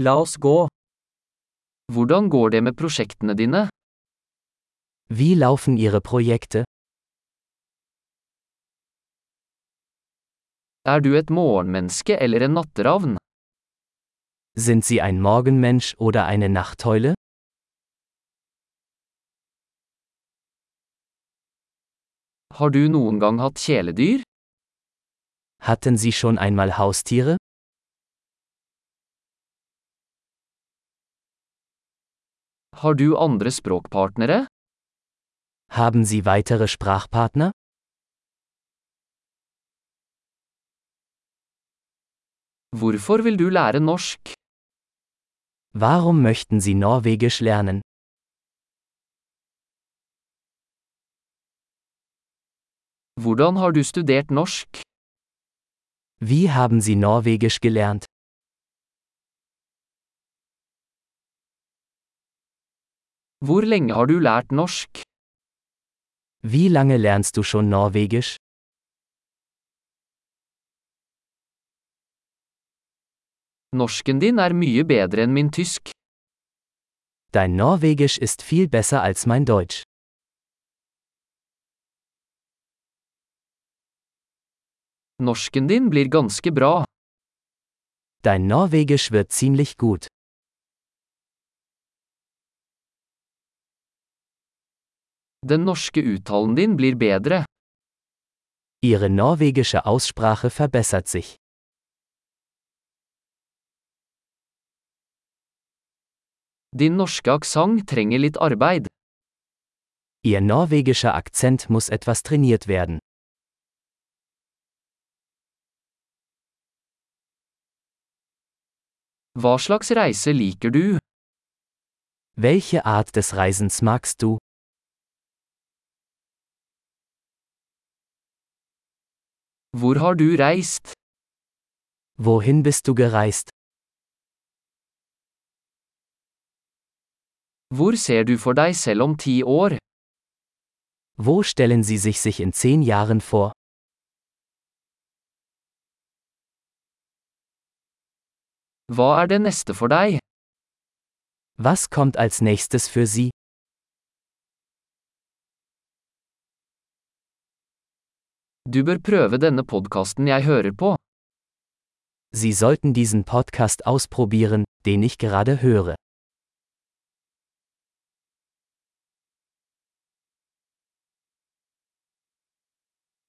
La oss gå. Hvordan går det med prosjektene dine? Wie laufen Ihre Projekte? Er du et morgenmenneske eller en natteravn? Sind Sie ein Morgenmensch oder eine Nachteule? Har du noen gang hatt kjæledyr? Hatten Sie schon einmal Haustiere? Har du andre språkpartnere? Haben Sie weitere Sprachpartner? Hvorfor vil du lære norsk? Warum möchten Sie Norwegisch lernen? Hvordan har du studert norsk? Wie haben Sie Norwegisch gelernt? Hvor lenge har du lært norsk? Wie lange lernst du schon Norwegisch? Norsken din er mye bedre enn min tysk. Dein Norwegisch ist viel besser als mein Deutsch. Norsken din blir ganske bra. Dein Norwegisch wird ziemlich gut. Den norske uttalen din blir bedre. Ihre norwegische Aussprache verbessert sich. Din norske aksent trenger litt arbeid. Ihr norwegischer Akzent muss etwas trainiert werden. Hva slags reise liker du? Welche Art des Reisens magst du? Hvor har du reist? Wohin bist du gereist? Hvor ser du for deg selv om ti år? Wo stellen Sie sich sich in zehn Jahren vor? Hva er det neste for deg? Was kommt als nächstes für Sie? Du bør prøve denne podkasten jeg hører på. Sie sollten diesen Podcast ausprobieren, den ich gerade höre.